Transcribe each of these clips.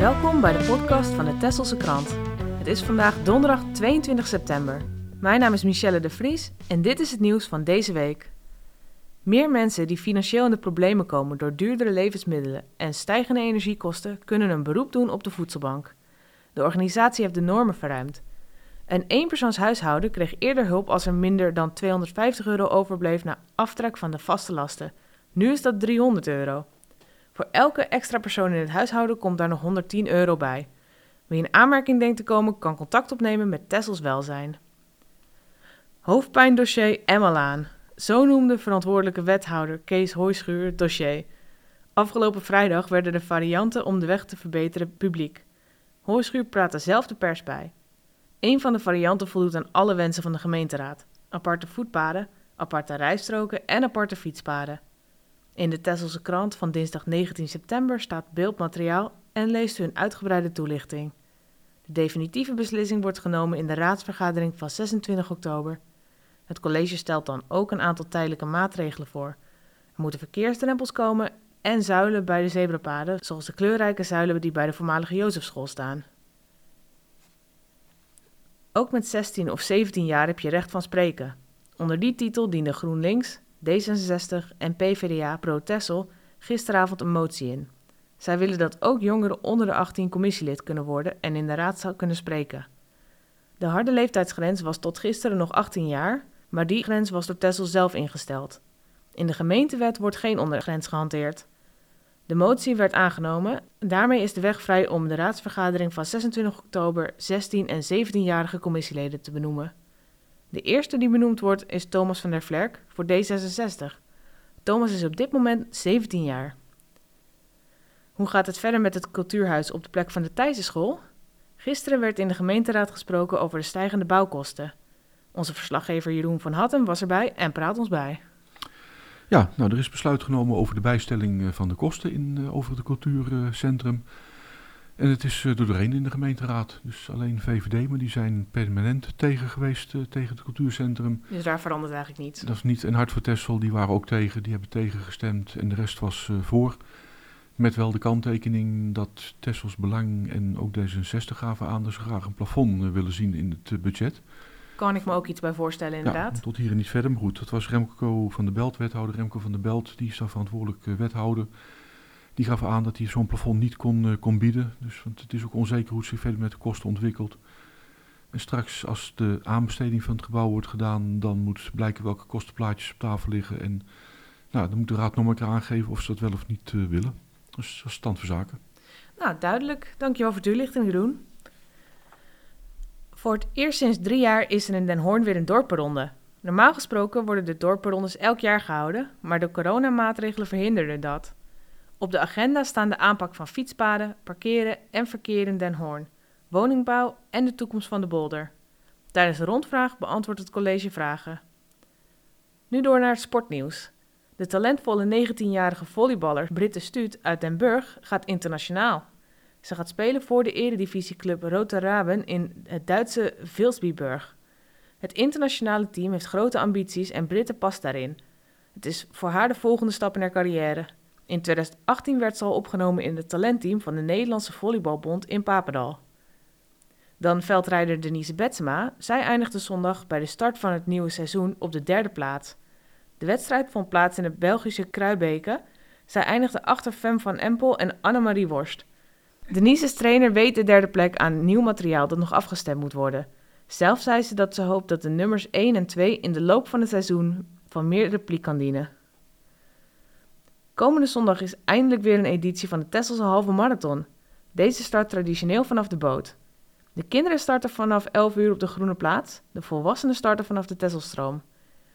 Welkom bij de podcast van de Tesselse Krant. Het is vandaag donderdag 22 september. Mijn naam is Michelle de Vries en dit is het nieuws van deze week. Meer mensen die financieel in de problemen komen door duurdere levensmiddelen en stijgende energiekosten kunnen een beroep doen op de voedselbank. De organisatie heeft de normen verruimd. Een eenpersoonshuishouden kreeg eerder hulp als er minder dan 250 euro overbleef na aftrek van de vaste lasten. Nu is dat 300 euro. Voor elke extra persoon in het huishouden komt daar nog 110 euro bij. Wie in aanmerking denkt te komen, kan contact opnemen met Tessels Welzijn. Hoofdpijndossier Emmelaan. Zo noemde verantwoordelijke wethouder Kees Hooischuur het dossier. Afgelopen vrijdag werden de varianten om de weg te verbeteren publiek. Hooischuur praatte zelf de pers bij. Een van de varianten voldoet aan alle wensen van de gemeenteraad. Aparte voetpaden, aparte rijstroken en aparte fietspaden. In de Tesselse krant van dinsdag 19 september staat beeldmateriaal en leest u een uitgebreide toelichting. De definitieve beslissing wordt genomen in de raadsvergadering van 26 oktober. Het college stelt dan ook een aantal tijdelijke maatregelen voor. Er moeten verkeersdrempels komen en zuilen bij de zebrapaden, zoals de kleurrijke zuilen die bij de voormalige Jozefschool staan. Ook met 16 of 17 jaar heb je recht van spreken. Onder die titel diende GroenLinks, D66 en PvdA Pro Tessel gisteravond een motie in. Zij willen dat ook jongeren onder de 18 commissielid kunnen worden en in de raadzaal kunnen spreken. De harde leeftijdsgrens was tot gisteren nog 18 jaar, maar die grens was door Tessel zelf ingesteld. In de gemeentewet wordt geen ondergrens gehanteerd. De motie werd aangenomen. Daarmee is de weg vrij om de raadsvergadering van 26 oktober 16 en 17-jarige commissieleden te benoemen. De eerste die benoemd wordt is Thomas van der Vlerk voor D66. Thomas is op dit moment 17 jaar. Hoe gaat het verder met het cultuurhuis op de plek van de Thijsenschool? Gisteren werd in de gemeenteraad gesproken over de stijgende bouwkosten. Onze verslaggever Jeroen van Hattem was erbij en praat ons bij. Ja, nou, er is besluit genomen over de bijstelling eh, van de kosten in, uh, over het cultuurcentrum. En het is uh, doorheen in de gemeenteraad. Dus alleen VVD, maar die zijn permanent tegen geweest uh, tegen het cultuurcentrum. Dus daar verandert eigenlijk niets? Dat is niet. En Hart voor Tessel, die waren ook tegen. Die hebben tegengestemd en de rest was uh, voor. Met wel de kanttekening dat Tessels Belang en ook D66 gaven aan dat ze graag een plafond willen zien in het budget. Kan ik me ook iets bij voorstellen, inderdaad. Ja, tot hier en niet verder, maar goed. Dat was Remco van de Belt, wethouder Remco van de Belt. Die is daar verantwoordelijk wethouder. Die gaf aan dat hij zo'n plafond niet kon, uh, kon bieden. Dus, want het is ook onzeker hoe het zich verder met de kosten ontwikkelt. En straks, als de aanbesteding van het gebouw wordt gedaan, dan moet blijken welke kostenplaatjes op tafel liggen. En nou, dan moet de raad nog maar aangeven of ze dat wel of niet uh, willen. Dus dat is stand van zaken. Nou, duidelijk. Dankjewel voor de toelichting, Jeroen. Voor het eerst sinds drie jaar is er in Den Hoorn weer een dorpenronde. Normaal gesproken worden de dorpenrondes elk jaar gehouden, maar de coronamaatregelen verhinderden dat. Op de agenda staan de aanpak van fietspaden, parkeren en verkeer in Den Hoorn, woningbouw en de toekomst van de bolder. Tijdens de rondvraag beantwoordt het college vragen. Nu door naar het sportnieuws. De talentvolle 19-jarige volleyballer Britte Stuut uit Den Burg gaat internationaal. Ze gaat spelen voor de eredivisieclub Roter Raben in het Duitse Vilsbiburg. Het internationale team heeft grote ambities en Britte past daarin. Het is voor haar de volgende stap in haar carrière. In 2018 werd ze al opgenomen in het talentteam van de Nederlandse Volleybalbond in Papendal. Dan veldrijder Denise Betsema. Zij eindigde zondag bij de start van het nieuwe seizoen op de derde plaats. De wedstrijd vond plaats in het Belgische Kruibeke. Zij eindigde achter Fem van Empel en Annemarie Worst. Denise's trainer weet de derde plek aan nieuw materiaal dat nog afgestemd moet worden. Zelf zei ze dat ze hoopt dat de nummers 1 en 2 in de loop van het seizoen van meer repliek kan dienen. Komende zondag is eindelijk weer een editie van de Tesselse halve marathon. Deze start traditioneel vanaf de boot. De kinderen starten vanaf 11 uur op de Groene Plaats, de volwassenen starten vanaf de Tesselstroom.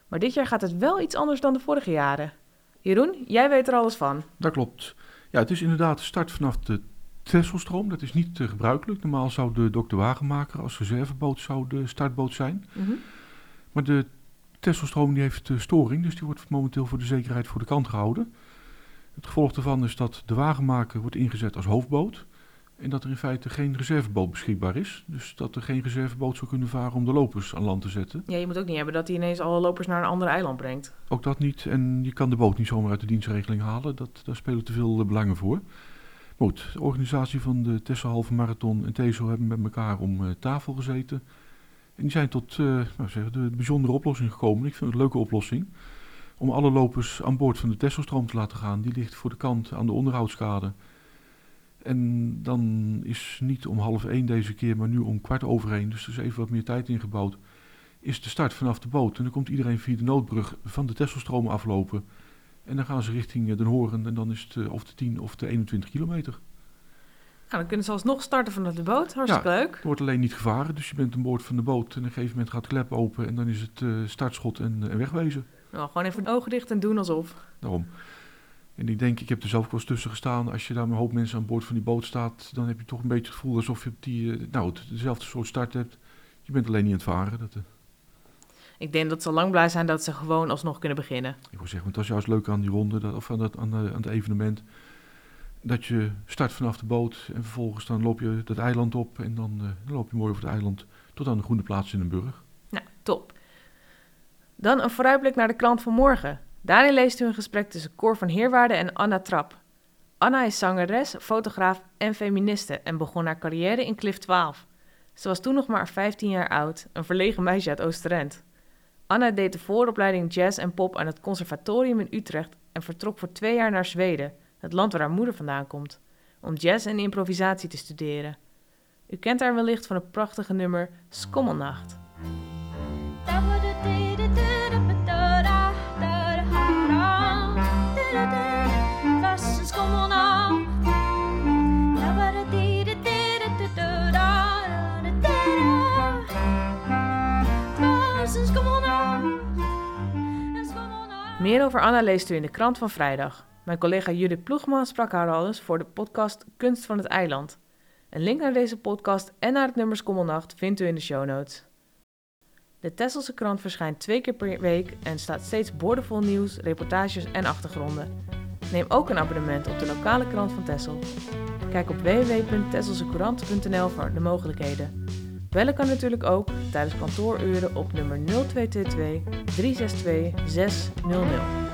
Maar dit jaar gaat het wel iets anders dan de vorige jaren. Jeroen, jij weet er alles van. Dat klopt. Ja, het is inderdaad de start vanaf de Tesselstroom. Dat is niet uh, gebruikelijk. Normaal zou de Dr. Wagenmaker als reserveboot zou de startboot zijn. Mhm. Maar de Tesselstroom die heeft uh, storing, dus die wordt momenteel voor de zekerheid voor de kant gehouden. Het gevolg daarvan is dat de wagenmaker wordt ingezet als hoofdboot. En dat er in feite geen reserveboot beschikbaar is. Dus dat er geen reserveboot zou kunnen varen om de lopers aan land te zetten. Ja, je moet ook niet hebben dat hij ineens alle lopers naar een ander eiland brengt. Ook dat niet. En je kan de boot niet zomaar uit de dienstregeling halen. Dat, daar spelen te veel belangen voor. Goed, de organisatie van de Tessel Halve Marathon en TESO hebben met elkaar om uh, tafel gezeten. En die zijn tot uh, nou zeggen, de bijzondere oplossing gekomen. Ik vind het een leuke oplossing. Om alle lopers aan boord van de Tesselstroom te laten gaan. Die ligt voor de kant aan de onderhoudskade. En dan is niet om half één deze keer, maar nu om kwart over één. Dus er is even wat meer tijd ingebouwd. Is de start vanaf de boot. En dan komt iedereen via de noodbrug van de Tesselstroom aflopen. En dan gaan ze richting eh, Den Horen. En dan is het of de 10 of de 21 kilometer. Nou, dan kunnen ze alsnog starten vanaf de boot. Hartstikke ja, leuk. Het wordt alleen niet gevaren. Dus je bent aan boord van de boot. En op een gegeven moment gaat de klep open. En dan is het uh, startschot en, uh, wegwezen. Nou, gewoon even ogen dicht en doen alsof. Daarom. En ik denk, ik heb er zelf ook wel eens tussen gestaan. Als je daar met een hoop mensen aan boord van die boot staat, dan heb je toch een beetje het gevoel alsof je op die, uh, nou, dezelfde soort start hebt. Je bent alleen niet aan het varen. Dat, ik denk dat ze lang blij zijn dat ze gewoon alsnog kunnen beginnen. Ik wil zeggen, want dat is juist leuk aan die ronde, dat, of aan, dat, aan, aan het evenement. Dat je start vanaf de boot en vervolgens dan loop je dat eiland op en dan, uh, dan loop je mooi over het eiland tot aan de groene plaats in een burg. Nou, top. Dan een vooruitblik naar de klant van morgen. Daarin leest u een gesprek tussen Cor van Heerwaarde en Anna Trap. Anna is zangeres, fotograaf en feministe en begon haar carrière in Cliff 12. Ze was toen nog maar 15 jaar oud, een verlegen meisje uit Oosterend. Anna deed de vooropleiding jazz en pop aan het conservatorium in Utrecht en vertrok voor twee jaar naar Zweden, het land waar haar moeder vandaan komt, om jazz en improvisatie te studeren. U kent haar wellicht van het prachtige nummer Skommelnacht. Meer over Anna leest u in de krant van vrijdag. Mijn collega Judith Ploegman sprak haar al eens voor de podcast Kunst van het Eiland. Een link naar deze podcast en naar het nummer Skommelnacht vindt u in de show notes. De Tesselse krant verschijnt twee keer per week en staat steeds boordevol nieuws, reportages en achtergronden. Neem ook een abonnement op de lokale krant van Tessel. Kijk op www.tesselsecourant.nl voor de mogelijkheden. Bellen kan natuurlijk ook tijdens kantooruren op nummer 0222 362 600.